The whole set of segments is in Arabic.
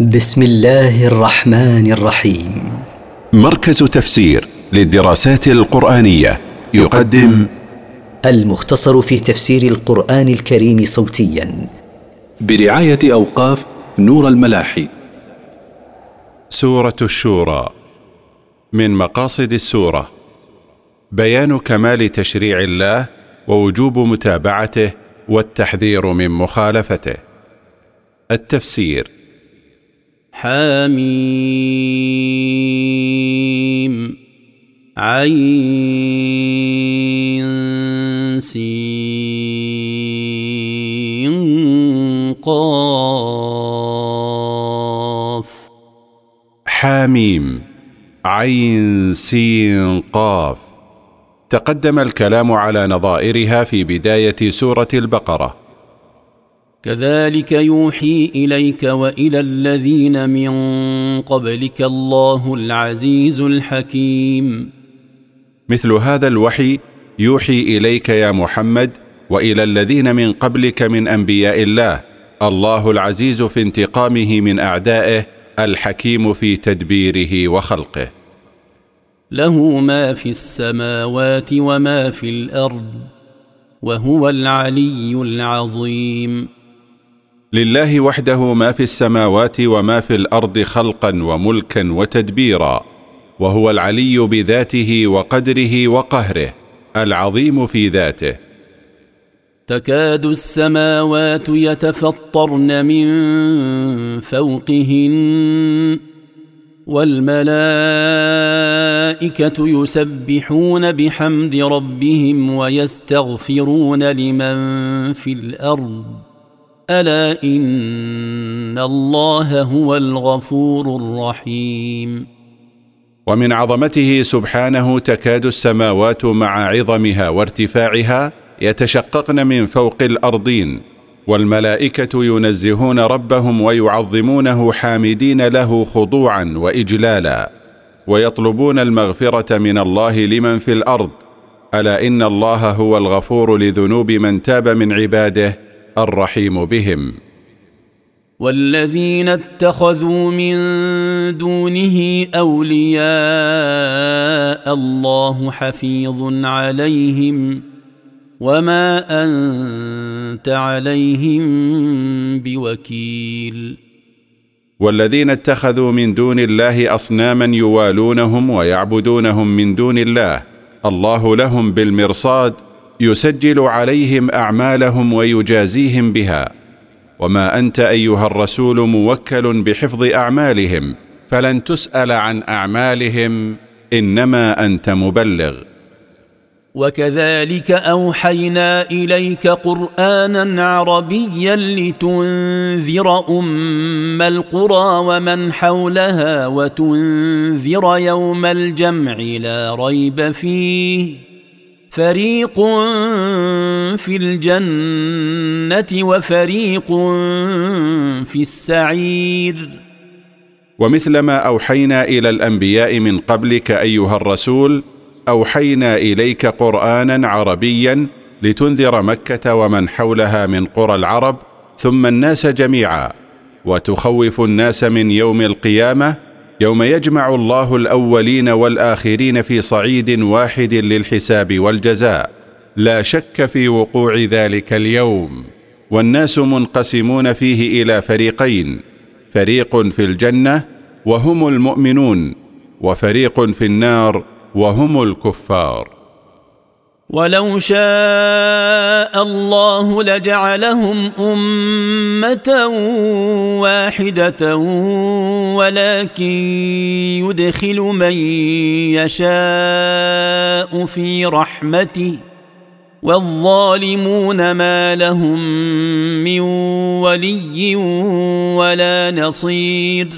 بسم الله الرحمن الرحيم. مركز تفسير للدراسات القرآنية يقدم المختصر في تفسير القرآن الكريم صوتيا. برعاية أوقاف نور الملاحي. سورة الشورى. من مقاصد السورة بيان كمال تشريع الله ووجوب متابعته والتحذير من مخالفته. التفسير حميم. عين سين قاف. حاميم عين سين قاف. تقدم الكلام على نظائرها في بداية سورة البقرة. كذلك يوحي إليك وإلى الذين من قبلك الله العزيز الحكيم. مثل هذا الوحي يوحي إليك يا محمد وإلى الذين من قبلك من أنبياء الله الله العزيز في انتقامه من أعدائه الحكيم في تدبيره وخلقه. له ما في السماوات وما في الأرض وهو العلي العظيم. لله وحده ما في السماوات وما في الأرض خلقا وملكا وتدبيرا وهو العلي بذاته وقدره وقهره العظيم في ذاته. تكاد السماوات يتفطرن من فوقهن والملائكة يسبحون بحمد ربهم ويستغفرون لمن في الأرض. ألا إن الله هو الغفور الرحيم. ومن عظمته سبحانه تكاد السماوات مع عظمها وارتفاعها يتشققن من فوق الأرضين والملائكة ينزهون ربهم ويعظمونه حامدين له خضوعا وإجلالا ويطلبون المغفرة من الله لمن في الأرض. ألا إن الله هو الغفور لذنوب من تاب من عباده الرحيم بهم. والذين اتخذوا من دونه أولياء الله حفيظ عليهم وما أنت عليهم بوكيل. والذين اتخذوا من دون الله أصناما يوالونهم ويعبدونهم من دون الله. الله لهم بالمرصاد يسجل عليهم أعمالهم ويجازيهم بها. وما أنت أيها الرسول موكل بحفظ أعمالهم فلن تسأل عن أعمالهم إنما أنت مبلغ. وكذلك أوحينا إليك قرانا عربيا لتنذر أم القرى ومن حولها وتنذر يوم الجمع لا ريب فيه. فريق في الجنه وفريق في السعير ومثل ما أوحينا إلى الأنبياء من قبلك أيها الرسول أوحينا إليك قرآنا عربيا لتنذر مكة ومن حولها من قرى العرب ثم الناس جميعا وتخوف الناس من يوم القيامة يوم يجمع الله الأولين والآخرين في صعيد واحد للحساب والجزاء. لا شك في وقوع ذلك اليوم. والناس منقسمون فيه إلى فريقين فريق في الجنة وهم المؤمنون وفريق في النار وهم الكفار. ولو شاء الله لجعلهم امه واحدة ولكن يدخل من يشاء في رحمته والظالمون ما لهم من ولي ولا نصير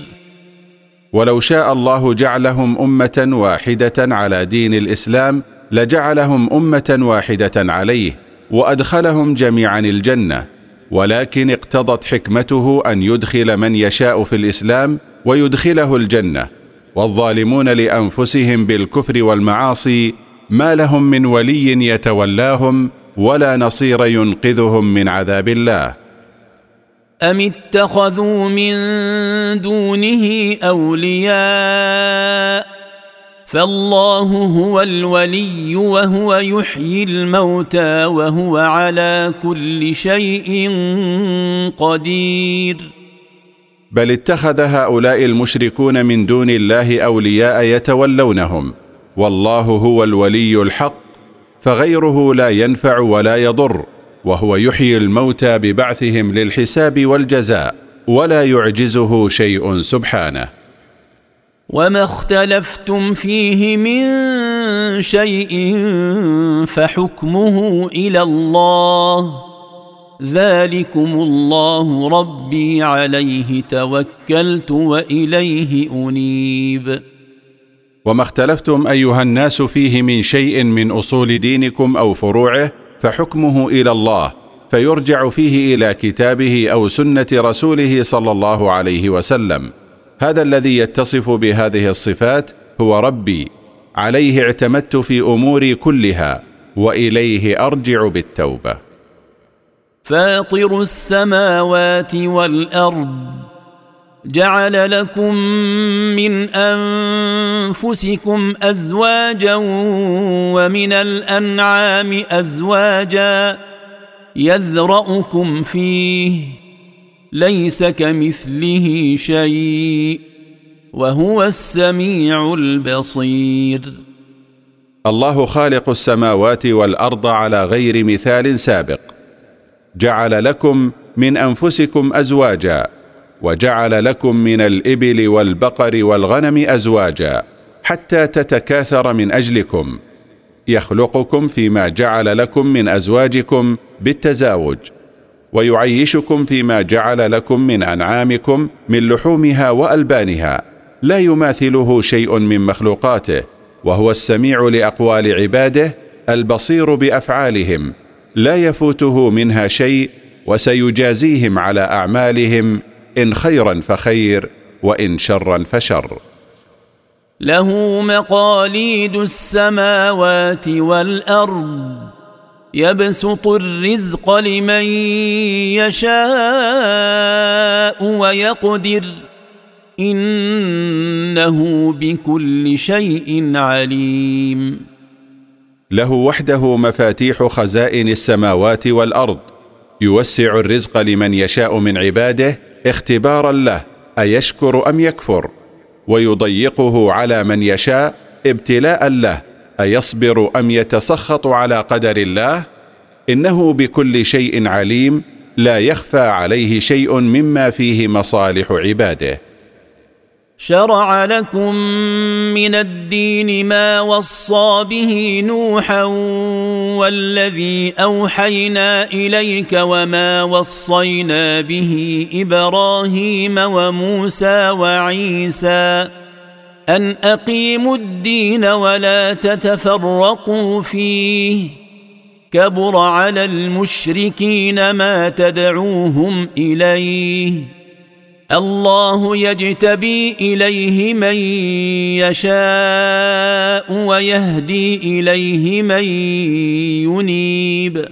ولو شاء الله جعلهم أمة واحدة على دين الإسلام لجعلهم أمة واحدة عليه وأدخلهم جميعا الجنة ولكن اقتضت حكمته أن يدخل من يشاء في الإسلام ويدخله الجنة. والظالمون لأنفسهم بالكفر والمعاصي ما لهم من ولي يتولاهم ولا نصير ينقذهم من عذاب الله. أم اتخذوا من دونه أولياء؟ فالله هو الولي وهو يحيي الموتى وهو على كل شيء قدير. بل اتخذ هؤلاء المشركون من دون الله أولياء يتولونهم. والله هو الولي الحق فغيره لا ينفع ولا يضر وهو يحيي الموتى ببعثهم للحساب والجزاء ولا يعجزه شيء سبحانه. وما اختلفتم فيه من شيء فحكمه إلى الله ذلكم الله ربي عليه توكلت واليه انيب وما اختلفتم ايها الناس فيه من شيء من اصول دينكم أو فروعه فحكمه إلى الله فيرجع فيه إلى كتابه أو سنه رسوله صلى الله عليه وسلم هذا الذي يتصف بهذه الصفات هو ربي. عليه اعتمدت في أموري كلها وإليه أرجع بالتوبة. فاطر السماوات والأرض جعل لكم من أنفسكم أزواجا ومن الأنعام أزواجا يذرأكم فيه ليس كمثله شيء وهو السميع البصير. الله خالق السماوات والأرض على غير مثال سابق. جعل لكم من أنفسكم أزواجا وجعل لكم من الإبل والبقر والغنم أزواجا حتى تتكاثر من أجلكم. يخلقكم فيما جعل لكم من أزواجكم بالتزاوج. ويعيشكم فيما جعل لكم من أنعامكم من لحومها وألبانها. لا يماثله شيء من مخلوقاته وهو السميع لأقوال عباده البصير بأفعالهم. لا يفوته منها شيء وسيجازيهم على أعمالهم إن خيرا فخير وإن شرا فشر. له مقاليد السماوات والأرض. يبسط الرزق لمن يشاء ويقدر. إنه بكل شيء عليم. له وحده مفاتيح خزائن السماوات والأرض. يوسع الرزق لمن يشاء من عباده اختبارا له أيشكر أم يكفر؟ ويضيقه على من يشاء ابتلاء له أيصبر أم يتسخط على قدر الله؟ إنه بكل شيء عليم لا يخفى عليه شيء مما فيه مصالح عباده. شرع لكم من الدين ما وصى به نوحا والذي أوحينا إليك وما وصينا به إبراهيم وموسى وعيسى. أن أقيموا الدين ولا تتفرقوا فيه. كبر على المشركين ما تدعوهم إليه. الله يجتبي إليه من يشاء ويهدي إليه من ينيب.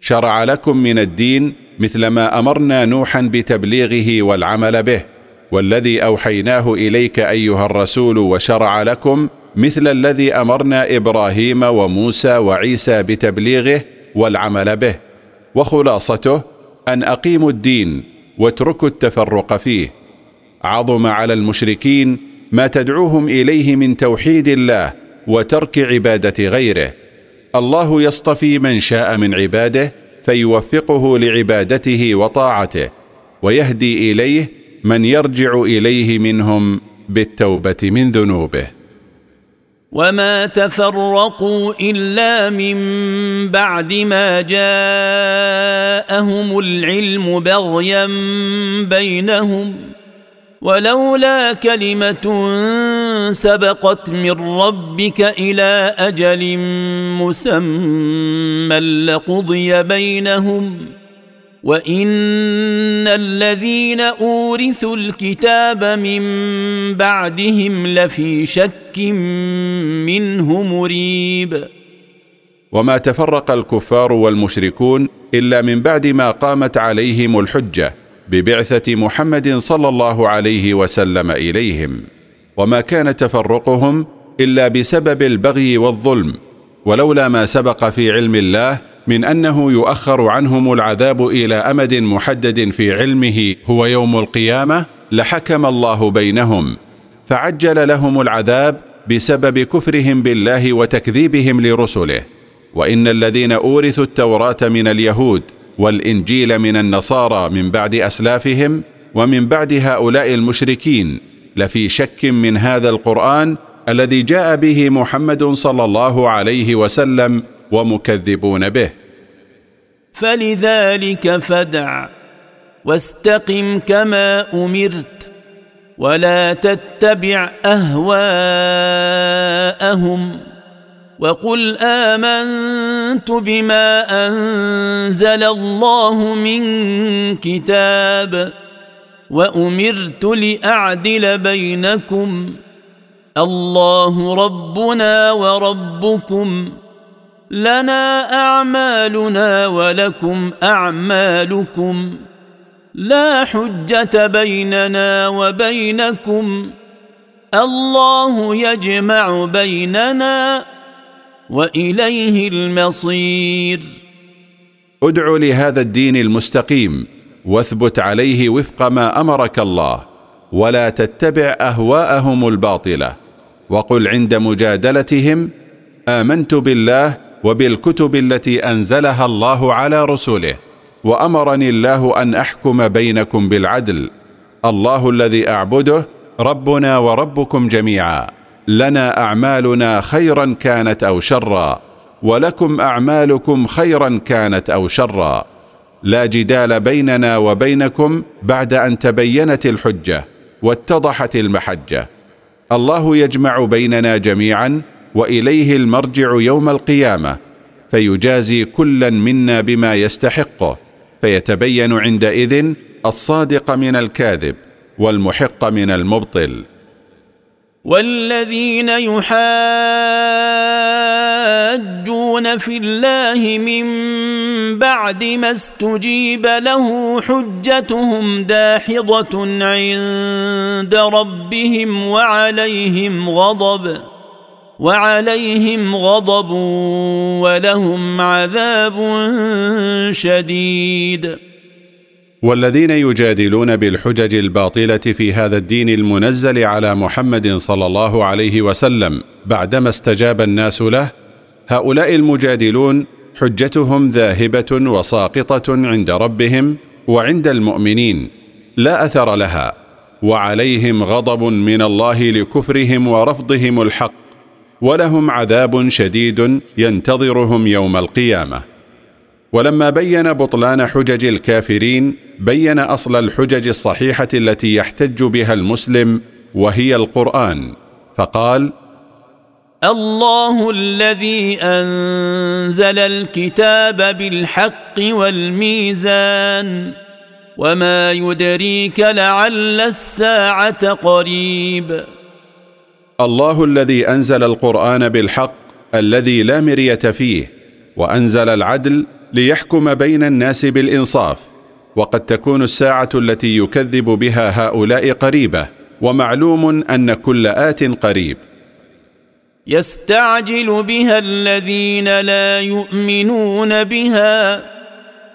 شرع لكم من الدين مثل ما أمرنا نوحا بتبليغه والعمل به. والذي أوحيناه إليك أيها الرسول وشرع لكم مثل الذي أمرنا إبراهيم وموسى وعيسى بتبليغه والعمل به وخلاصته أن أقيموا الدين واتركوا التفرق فيه. عظم على المشركين ما تدعوهم إليه من توحيد الله وترك عبادة غيره. الله يصطفي من شاء من عباده فيوفقه لعبادته وطاعته ويهدي إليه من يرجع إليه منهم بالتوبة من ذنوبه. وما تفرقوا الا من بعد ما جاءهم العلم بغيا بينهم ولولا كلمه سبقت من ربك إلى أجل مسمى لقضي بينهم وان الذين اورثوا الكتاب من بعدهم لفي شك منه مريب. وما تفرق الكفار والمشركون الا من بعد ما قامت عليهم الحجه ببعثه محمد صلى الله عليه وسلم اليهم. وما كان تفرقهم الا بسبب البغي والظلم. ولولا ما سبق في علم الله من أنه يؤخر عنهم العذاب إلى أمد محدد في علمه هو يوم القيامة لحكم الله بينهم فعجل لهم العذاب بسبب كفرهم بالله وتكذيبهم لرسله وإن الذين أورثوا التوراة من اليهود والإنجيل من النصارى من بعد أسلافهم ومن بعد هؤلاء المشركين لفي شك من هذا القرآن الذي جاء به محمد صلى الله عليه وسلم ومكذبون به. فلذلك فدع واستقم كما أمرت ولا تتبع أهواءهم وقل آمنت بما أنزل الله من كتاب وأمرت لأعدل بينكم. الله ربنا وربكم لنا أعمالنا ولكم أعمالكم. لا حجة بيننا وبينكم. الله يجمع بيننا وإليه المصير. ادع لهذا الدين المستقيم واثبت عليه وفق ما أمرك الله ولا تتبع أهواءهم الباطلة. وقل عند مجادلتهم آمنت بالله وبالكتب التي أنزلها الله على رسله وأمرني الله أن أحكم بينكم بالعدل. الله الذي أعبده ربنا وربكم جميعا. لنا أعمالنا خيرا كانت أو شرا ولكم أعمالكم خيرا كانت أو شرا. لا جدال بيننا وبينكم بعد أن تبينت الحجة واتضحت المحجة. الله يجمع بيننا جميعا وإليه المرجع يوم القيامة فيجازي كلا منا بما يستحقه فيتبين عندئذ الصادق من الكاذب والمحق من المبطل. والذين يحاجون في الله من بعد ما استجيب له حجتهم داحضة عند ربهم وعليهم غضب. وعليهم غضب ولهم عذاب شديد. والذين يجادلون بالحجج الباطلة في هذا الدين المنزل على محمد صلى الله عليه وسلم بعدما استجاب الناس له هؤلاء المجادلون حجتهم ذاهبة وساقطة عند ربهم وعند المؤمنين لا أثر لها وعليهم غضب من الله لكفرهم ورفضهم الحق. ولهم عذاب شديد ينتظرهم يوم القيامة. ولما بين بطلان حجج الكافرين بين أصل الحجج الصحيحة التي يحتج بها المسلم وهي القرآن. فقال الله الذي أنزل الكتاب بالحق والميزان وما يدريك لعل الساعة قريب. الله الذي أنزل القرآن بالحق الذي لا مرية فيه وأنزل العدل ليحكم بين الناس بالإنصاف وقد تكون الساعة التي يكذب بها هؤلاء قريبة ومعلوم أن كل آت قريب. يستعجل بها الذين لا يؤمنون بها.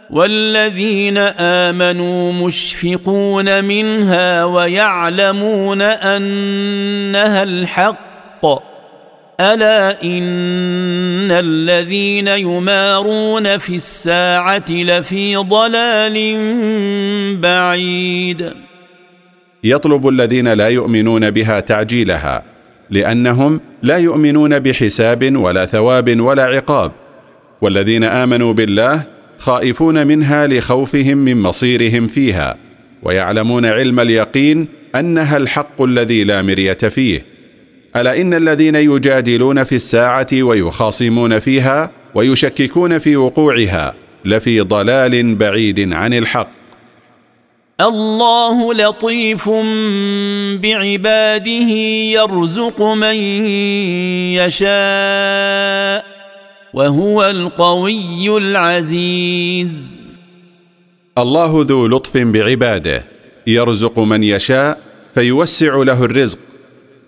والذين آمنوا مشفقون منها ويعلمون أنها الحق. ألا إن الذين يمارون في الساعة لفي ضلال بعيد. يطلب الذين لا يؤمنون بها تعجيلها لأنهم لا يؤمنون بحساب ولا ثواب ولا عقاب. والذين آمنوا بالله خائفون منها لخوفهم من مصيرهم فيها ويعلمون علم اليقين أنها الحق الذي لا مرية فيه. ألا إن الذين يجادلون في الساعة ويخاصمون فيها ويشككون في وقوعها لفي ضلال بعيد عن الحق. الله لطيف بعباده يرزق من يشاء. وهو القوي العزيز. الله ذو لطف بعباده. يرزق من يشاء فيوسع له الرزق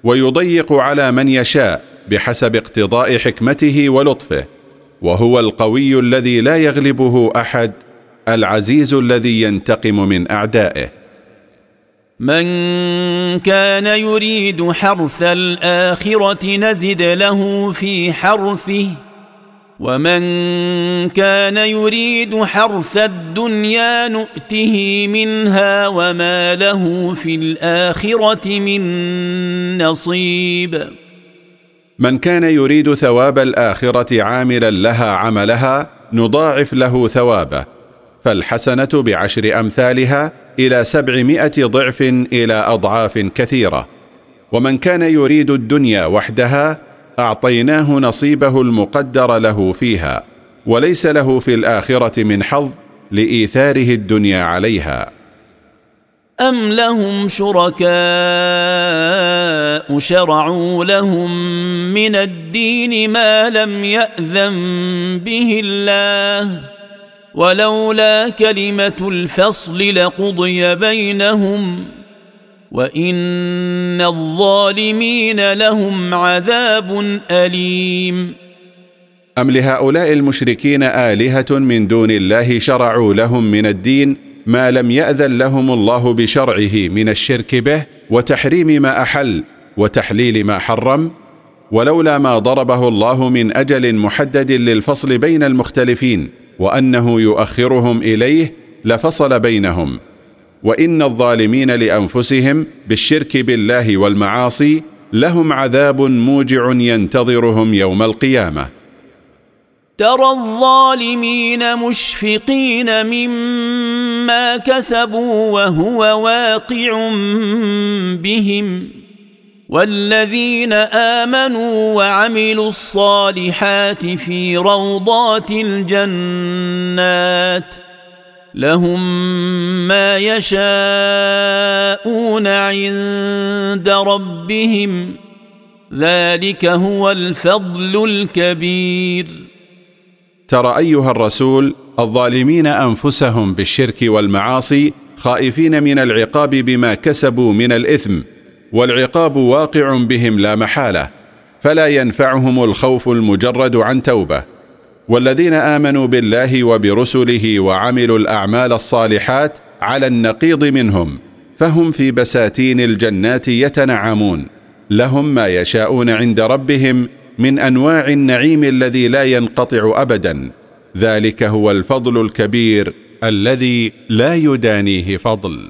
ويضيق على من يشاء بحسب اقتضاء حكمته ولطفه. وهو القوي الذي لا يغلبه أحد العزيز الذي ينتقم من أعدائه. من كان يريد حرث الآخرة نزد له في حرثه ومن كان يريد حرث الدنيا نؤته منها وما له في الاخره من نصيب من كان يريد ثواب الاخره عاملا لها عملها نضاعف له ثوابه. فالحسنه بعشر امثالها إلى سبعمائه ضعف إلى اضعاف كثيره. ومن كان يريد الدنيا وحدها أعطيناه نصيبه المقدر له فيها وليس له في الآخرة من حظ لإيثاره الدنيا عليها. ام لهم شركاء شرعوا لهم من الدين ما لم ياذن به الله ولولا كلمه الفصل لقضي بينهم وان الظالمين لهم عذاب اليم. ام لهؤلاء المشركين الهه من دون الله شرعوا لهم من الدين ما لم ياذن لهم الله بشرعه من الشرك به وتحريم ما احل وتحليل ما حرم. ولولا ما ضربه الله من أجل محدد للفصل بين المختلفين وانه يؤخرهم اليه لفصل بينهم. وإن الظالمين لأنفسهم بالشرك بالله والمعاصي لهم عذاب موجع ينتظرهم يوم القيامة. ترى الظالمين مشفقين مما كسبوا وهو واقع بهم. والذين آمنوا وعملوا الصالحات في روضات الجنات لهم ما يشاءون عند ربهم. ذلك هو الفضل الكبير. ترى أيها الرسول الظالمين أنفسهم بالشرك والمعاصي خائفين من العقاب بما كسبوا من الإثم والعقاب واقع بهم لا محالة فلا ينفعهم الخوف المجرد عن توبة. والذين آمنوا بالله وبرسله وعملوا الأعمال الصالحات على النقيض منهم فهم في بساتين الجنات يتنعمون. لهم ما يشاءون عند ربهم من أنواع النعيم الذي لا ينقطع ابدا. ذلك هو الفضل الكبير الذي لا يدانيه فضل.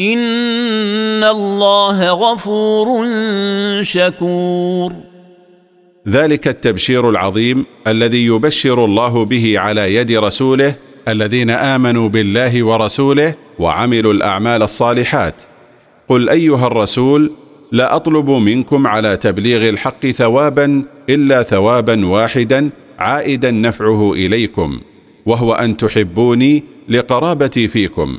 ان الله غفور شكور. ذلك التبشير العظيم الذي يبشر الله به على يد رسوله الذين آمنوا بالله ورسوله وعملوا الأعمال الصالحات. قل أيها الرسول لا أطلب منكم على تبليغ الحق ثوابا إلا ثوابا واحدا عائدا نفعه إليكم وهو أن تحبوني لقرابتي فيكم.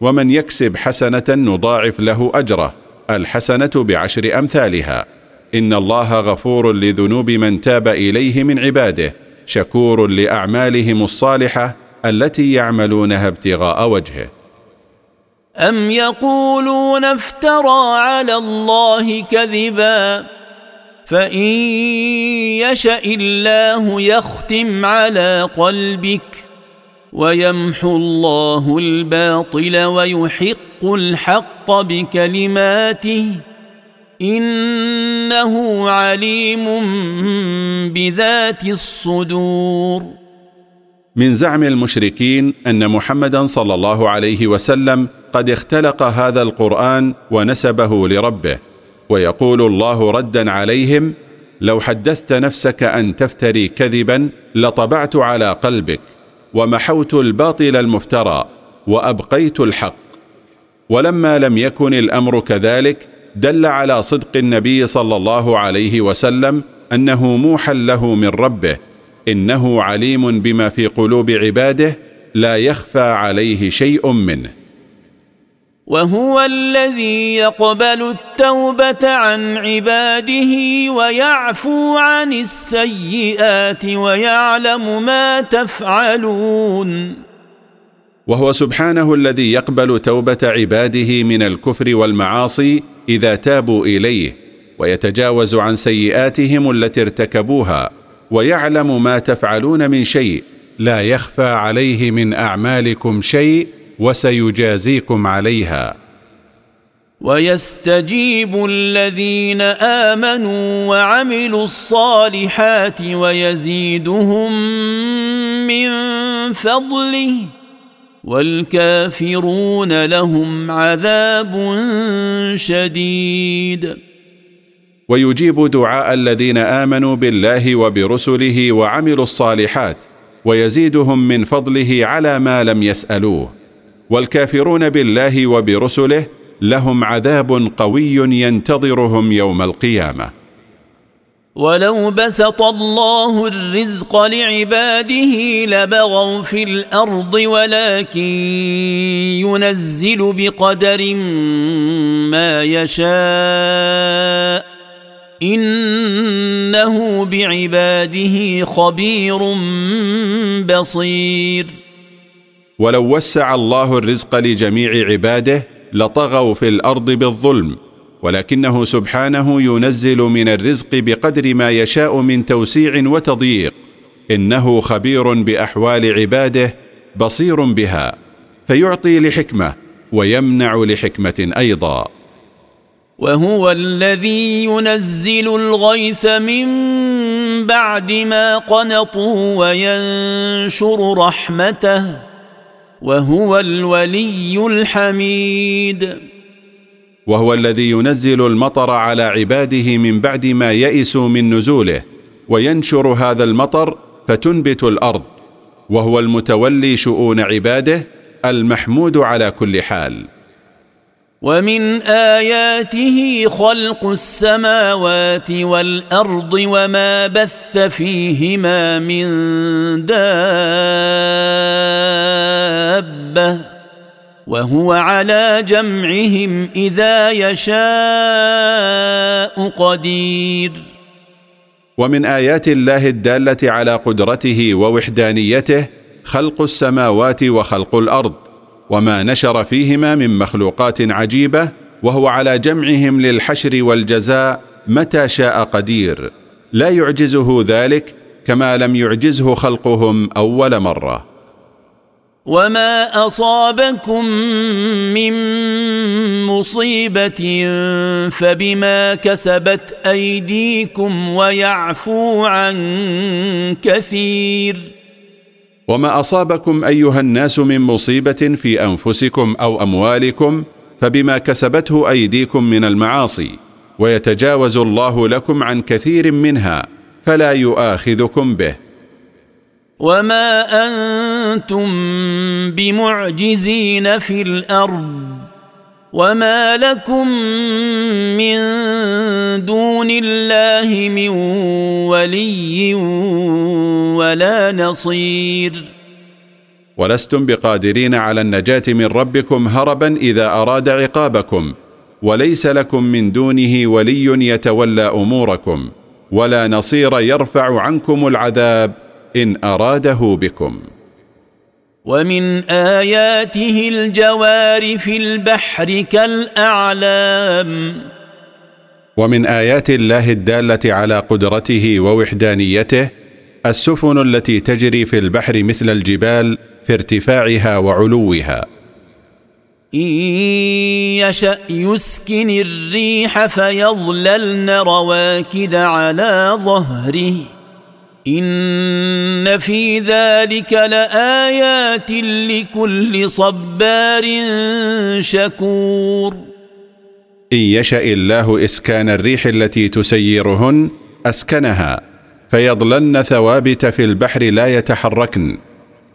ومن يكسب حسنة نضاعف له أجره الحسنة بعشر أمثالها. إن الله غفور لذنوب من تاب إليه من عباده شكور لأعمالهم الصالحة التي يعملونها ابتغاء وجهه. أم يقولون افترى على الله كذبا؟ فإن يشأ الله يختم على قلبك. ويمحو الله الباطل ويحق الحق بكلماته إنه عليم بذات الصدور. من زعم المشركين أن محمدا صلى الله عليه وسلم قد اختلق هذا القرآن ونسبه لربه ويقول الله ردا عليهم لو حدثت نفسك أن تفتري كذبا لطبعت على قلبك ومحوت الباطل المفترى وأبقيت الحق. ولما لم يكن الأمر كذلك دل على صدق النبي صلى الله عليه وسلم أنه موحى له من ربه إنه عليم بما في قلوب عباده لا يخفى عليه شيء منه. وهو الذي يقبل التوبة عن عباده ويعفو عن السيئات ويعلم ما تفعلون. وهو سبحانه الذي يقبل توبة عباده من الكفر والمعاصي إذا تابوا إليه ويتجاوز عن سيئاتهم التي ارتكبوها ويعلم ما تفعلون من شيء لا يخفى عليه من أعمالكم شيء وسيجازيكم عليها. ويستجيب الذين آمنوا وعملوا الصالحات ويزيدهم من فضله والكافرون لهم عذاب شديد. ويجيب دعاء الذين آمنوا بالله وبرسله وعملوا الصالحات ويزيدهم من فضله على ما لم يسألوه. والكافرون بالله وبرسله لهم عذاب قوي ينتظرهم يوم القيامة. ولو بسط الله الرزق لعباده لبغوا في الأرض ولكن ينزل بقدر ما يشاء انه بعباده خبير بصير ولو وسع الله الرزق لجميع عباده لطغوا في الأرض بالظلم ولكنه سبحانه ينزل من الرزق بقدر ما يشاء من توسيع وتضييق. إنه خبير بأحوال عباده بصير بها فيعطي لحكمة ويمنع لحكمة أيضا. وهو الذي ينزل الغيث من بعد ما قنطوا وينشر رحمته. وهو الولي الحميد. وهو الذي ينزل المطر على عباده من بعد ما يئسوا من نزوله وينشر هذا المطر فتنبت الأرض. وهو المتولي شؤون عباده المحمود على كل حال. ومن آياته خلق السماوات والأرض وما بث فيهما من دابة وهو على جمعهم إذا يشاء قدير. ومن آيات الله الدالة على قدرته ووحدانيته خلق السماوات وخلق الأرض. وما نشر فيهما من مخلوقات عجيبة وهو على جمعهم للحشر والجزاء متى شاء قدير. لا يعجزه ذلك كما لم يعجزه خلقهم أول مرة. وما أصابكم من مصيبة فبما كسبت أيديكم ويعفو عن كثير. وما أصابكم أيها الناس من مصيبة في أنفسكم أو أموالكم فبما كسبته أيديكم من المعاصي ويتجاوز الله لكم عن كثير منها فلا يؤاخذكم به. وما أنتم بمعجزين في الأرض وما لكم من دون الله من ولي ولا نصير ولستم بقادرين على النجاه من ربكم هربا اذا اراد عقابكم. وليس لكم من دونه ولي يتولى اموركم. ولا نصير يرفع عنكم العذاب ان اراده بكم. ومن آياته الجوار في البحر كالأعلام. ومن آيات الله الدالة على قدرته ووحدانيته السفن التي تجري في البحر مثل الجبال في ارتفاعها وعلوها. إن يشأ يسكن الريح فيظللن رواكد على ظهره. إن في ذلك لآيات لكل صبار شكور. إن يشأ الله إسكان الريح التي تسيرهن أسكنها فيضلن ثوابت في البحر لا يتحركن.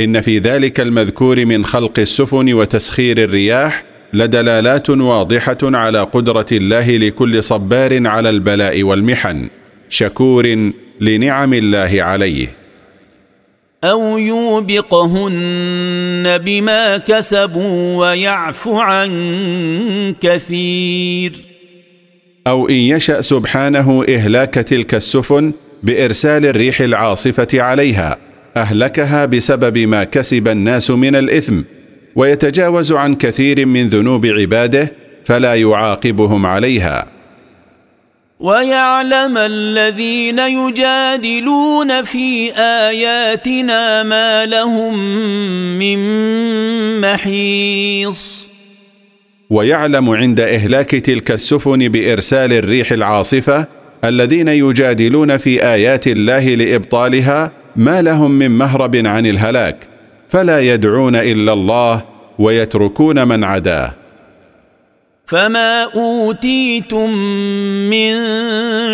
إن في ذلك المذكور من خلق السفن وتسخير الرياح لدلالات واضحة على قدرة الله لكل صبار على البلاء والمحن. شكور لنعم الله عليه. أو يوبقهن بما كسبوا ويعفو عن كثير. أو إن يشأ سبحانه إهلاك تلك السفن بإرسال الريح العاصفة عليها أهلكها بسبب ما كسب الناس من الإثم ويتجاوز عن كثير من ذنوب عباده فلا يعاقبهم عليها. ويعلم الذين يجادلون في آياتنا ما لهم من محيص. ويعلم عند إهلاك تلك السفن بإرسال الريح العاصفة الذين يجادلون في آيات الله لإبطالها ما لهم من مهرب عن الهلاك فلا يدعون إلا الله ويتركون من عداه. فما اوتيتم من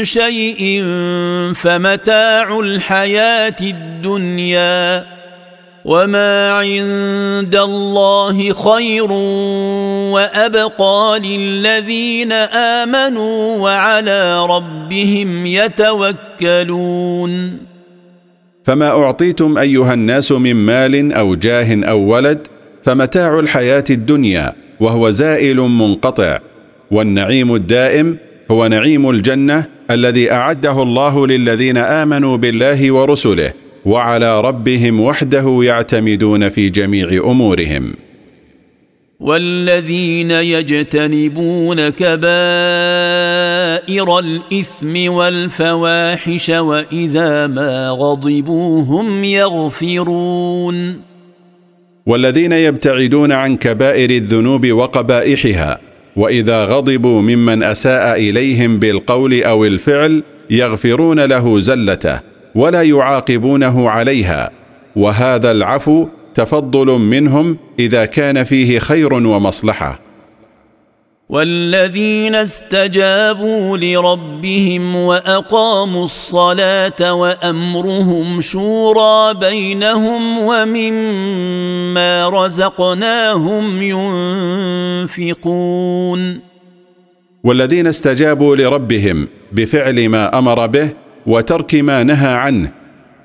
شيء فمتاع الحياة الدنيا وما عند الله خير وابقى للذين امنوا وعلى ربهم يتوكلون فما اعطيتم ايها الناس من مال أو جاه أو ولد فمتاع الحياة الدنيا وهو زائل منقطع والنعيم الدائم هو نعيم الجنة الذي أعده الله للذين آمنوا بالله ورسله وعلى ربهم وحده يعتمدون في جميع أمورهم. والذين يجتنبون كبائر الإثم والفواحش وإذا ما غضبوا هم يغفرون. والذين يبتعدون عن كبائر الذنوب وقبائحها وإذا غضبوا ممن أساء إليهم بالقول أو الفعل يغفرون له زلته ولا يعاقبونه عليها. وهذا العفو تفضل منهم إذا كان فيه خير ومصلحة. والذين استجابوا لربهم وأقاموا الصلاة وأمرهم شورى بينهم ومما رزقناهم ينفقون. والذين استجابوا لربهم بفعل ما أمر به وترك ما نهى عنه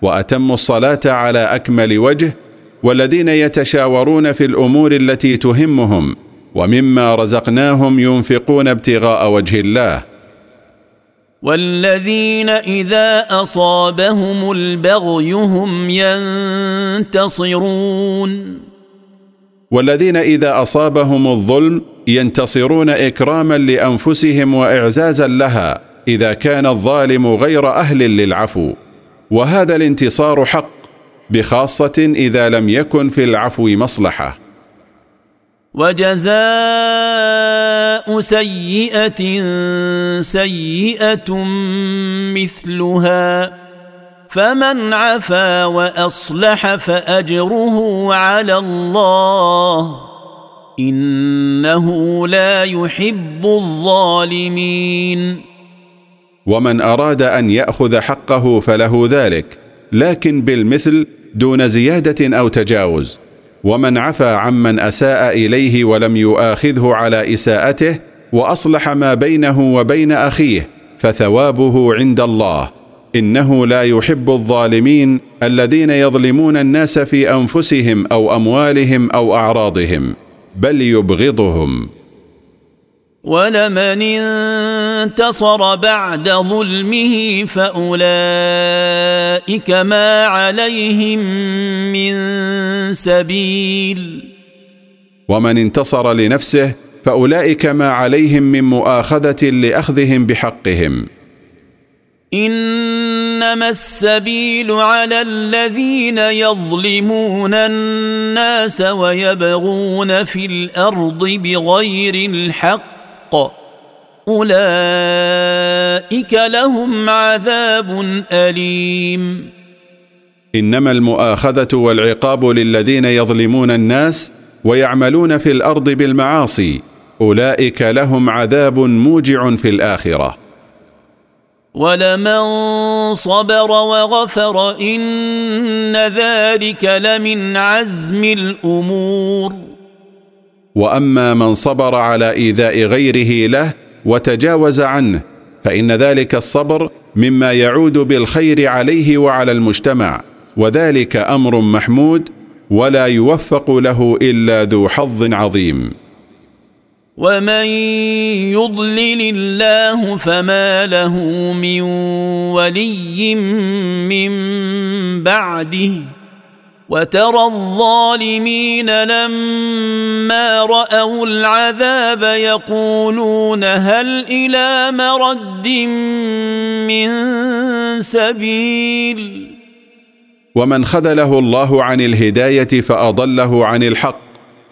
وأتموا الصلاة على أكمل وجه والذين يتشاورون في الأمور التي تهمهم ومما رزقناهم ينفقون ابتغاء وجه الله. والذين إذا أصابهم البغي هم ينتصرون. والذين إذا أصابهم الظلم ينتصرون إكراما لأنفسهم وإعزازا لها إذا كان الظالم غير أهل للعفو. وهذا الانتصار حق بخاصة إذا لم يكن في العفو مصلحة. وجزاء سيئة سيئة مثلها فمن عفا وأصلح فأجره على الله إنه لا يحب الظالمين. ومن أراد أن يأخذ حقه فله ذلك لكن بالمثل دون زيادة أو تجاوز. ومن عفى عمن أساء إليه ولم يؤاخذه على إساءته وأصلح ما بينه وبين أخيه فثوابه عند الله. إنه لا يحب الظالمين الذين يظلمون الناس في أنفسهم أو أموالهم أو أعراضهم بل يبغضهم. ولمن انتصر بعد ظلمه فأولئك ما عليهم من سبيل. ومن انتصر لنفسه فأولئك ما عليهم من مؤاخذة لأخذهم بحقهم. إنما السبيل على الذين يظلمون الناس ويبغون في الأرض بغير الحق الحق أولئك لهم عذاب أليم. إنما المؤاخذة والعقاب للذين يظلمون الناس ويعملون في الأرض بالمعاصي أولئك لهم عذاب موجع في الآخرة. ولمن صبر وغفر إن ذلك لمن عزم الأمور. وأما من صبر على إيذاء غيره له وتجاوز عنه فإن ذلك الصبر مما يعود بالخير عليه وعلى المجتمع وذلك أمر محمود ولا يوفق له إلا ذو حظ عظيم. ومن يضلل الله فما له من ولي من بعده وترى الظالمين لما رأوا العذاب يقولون هل إلى مرد من سبيل؟ ومن خذله الله عن الهداية فأضله عن الحق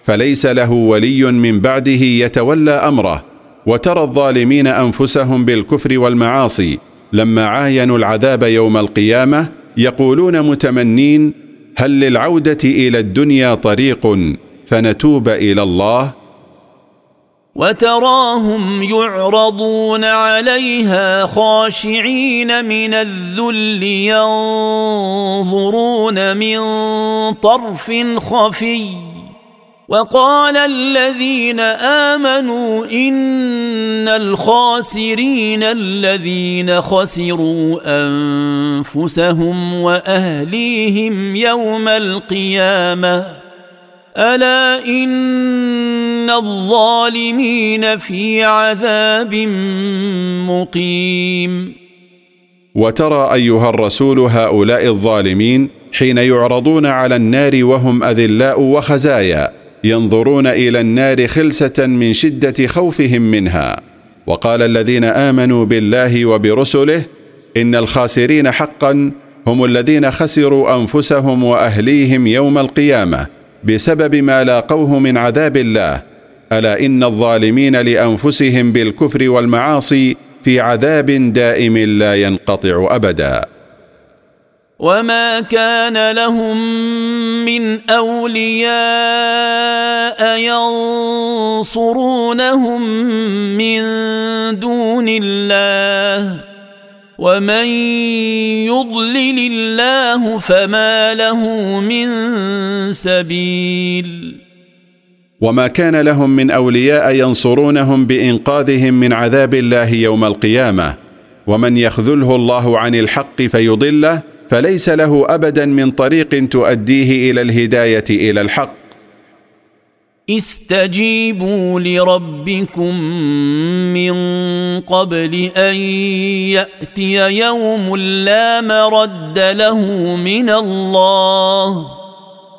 فليس له ولي من بعده يتولى أمره. وترى الظالمين أنفسهم بالكفر والمعاصي لما عاينوا العذاب يوم القيامة يقولون متمنين هل للعودة إلى الدنيا طريق فنتوب إلى الله؟ وتراهم يعرضون عليها خاشعين من الذل ينظرون من طرف خفي. وقال الذين آمنوا إن الخاسرين الذين خسروا أنفسهم وأهليهم يوم القيامة. ألا إن الظالمين في عذاب مقيم. وترى أيها الرسول هؤلاء الظالمين حين يعرضون على النار وهم أذلاء وخزايا. ينظرون إلى النار خلسة من شدة خوفهم منها. وقال الذين آمنوا بالله وبرسله إن الخاسرين حقا هم الذين خسروا أنفسهم وأهليهم يوم القيامة بسبب ما لاقوه من عذاب الله. ألا إن الظالمين لأنفسهم بالكفر والمعاصي في عذاب دائم لا ينقطع ابدا. وما كان لهم من اولياء ينصرونهم من دون الله ومن يضلل الله فما له من سبيل وما كان لهم من اولياء ينصرونهم بانقاذهم من عذاب الله يوم القيامه ومن يخذله الله عن الحق فيضله فليس له ابدا من طريق تؤديه إلى الهداية إلى الحق. استجيبوا لربكم من قبل أن يأتي يوم لا مرد له من الله.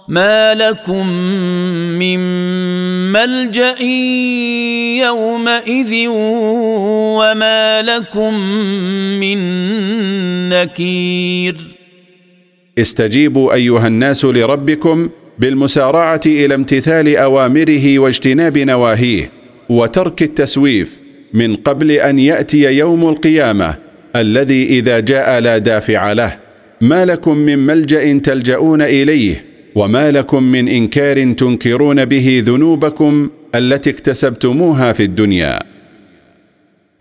ما لكم من ملجأ يومئذ وما لكم من نكير. استجيبوا أيها الناس لربكم بالمسارعة إلى امتثال أوامره واجتناب نواهيه وترك التسويف من قبل أن يأتي يوم القيامة الذي إذا جاء لا دافع له. ما لكم من ملجأ تلجؤون إليه وما لكم من إنكار تنكرون به ذنوبكم التي اكتسبتموها في الدنيا.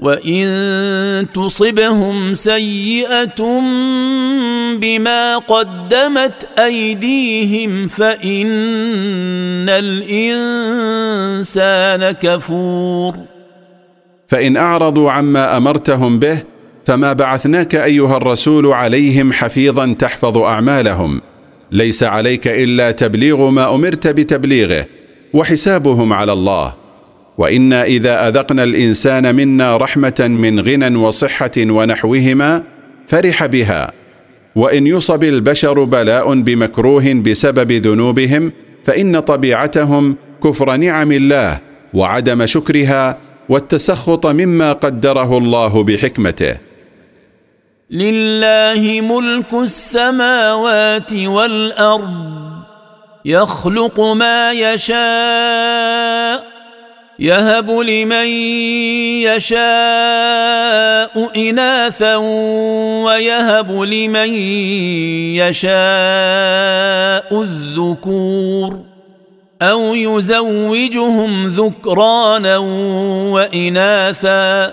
وان تصبهم سيئه بما قدمت ايديهم فان الانسان كفور. فان اعرضوا عما امرتهم به فما بعثناك ايها الرسول عليهم حفيظا تحفظ اعمالهم. ليس عليك الا تبليغ ما امرت بتبليغه وحسابهم على الله. وإنا إذا أذقنا الإنسان منا رحمة من غنى وصحة ونحوهما فرح بها. وإن يصب البشر بلاء بمكروه بسبب ذنوبهم فإن طبيعتهم كفر نعم الله وعدم شكرها والتسخط مما قدره الله بحكمته. لله ملك السماوات والأرض يخلق ما يشاء يهب لمن يشاء إناثا ويهب لمن يشاء الذكور أو يزوجهم ذكرانا وإناثا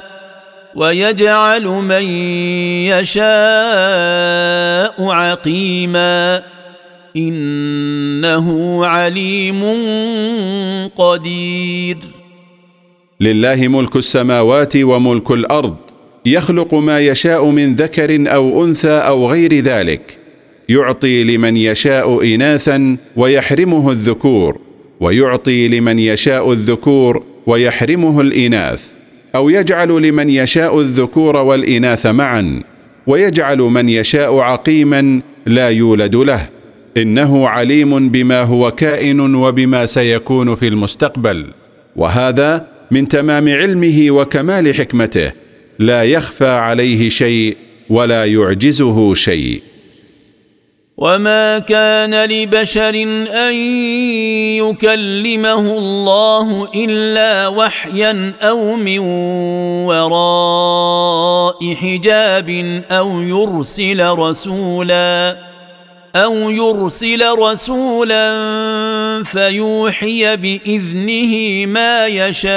ويجعل من يشاء عقيما إنه عليم قدير لله ملك السماوات وملك الأرض يخلق ما يشاء من ذكر أو أنثى أو غير ذلك يعطي لمن يشاء اناثا ويحرمه الذكور ويعطي لمن يشاء الذكور ويحرمه الإناث أو يجعل لمن يشاء الذكور والإناث معا ويجعل من يشاء عقيما لا يولد له إنه عليم بما هو كائن وبما سيكون في المستقبل. وهذا من تمام علمه وكمال حكمته لا يخفى عليه شيء ولا يعجزه شيء. وما كان لبشر ان يكلمه الله الا وحيا أو من وراء حجاب أو يرسل رسولا أو يرسل رسولا فيوحي بإذنه ما يشاء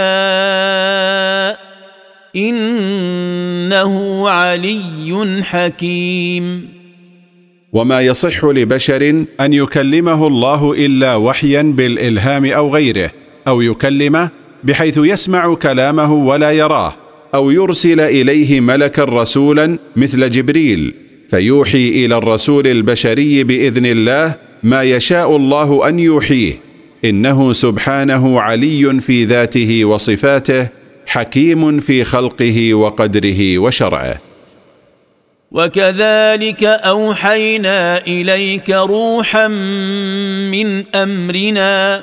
إنه علي حكيم. وما يصح لبشر أن يكلمه الله إلا وحيا بالإلهام أو غيره أو يكلمه بحيث يسمع كلامه ولا يراه أو يرسل إليه ملكا رسولا مثل جبريل فيوحي إلى الرسول البشري بإذن الله ما يشاء الله أن يوحيه إنه سبحانه علي في ذاته وصفاته حكيم في خلقه وقدره وشرعه. وكذلك أوحينا إليك روحا من أمرنا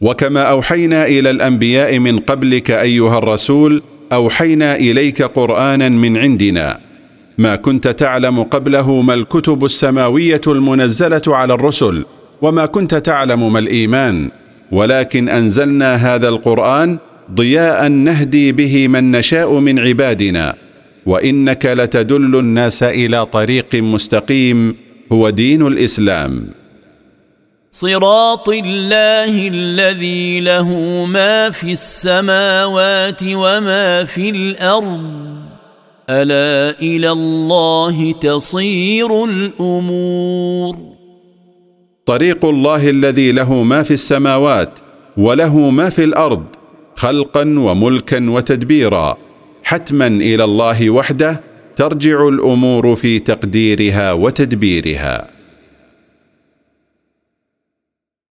وكما أوحينا إلى الأنبياء من قبلك أيها الرسول أوحينا إليك قرانا من عندنا. ما كنت تعلم قبله ما الكتب السماوية المنزلة على الرسل وما كنت تعلم ما الإيمان. ولكن أنزلنا هذا القرآن ضياء نهدي به من نشاء من عبادنا. وإنك لتدل الناس إلى طريق مستقيم هو دين الإسلام. صراط الله الذي له ما في السماوات وما في الأرض. ألا إلى الله تصير الأمور. طريق الله الذي له ما في السماوات وله ما في الأرض خلقا وملكا وتدبيرا. حتما إلى الله وحده ترجع الأمور في تقديرها وتدبيرها.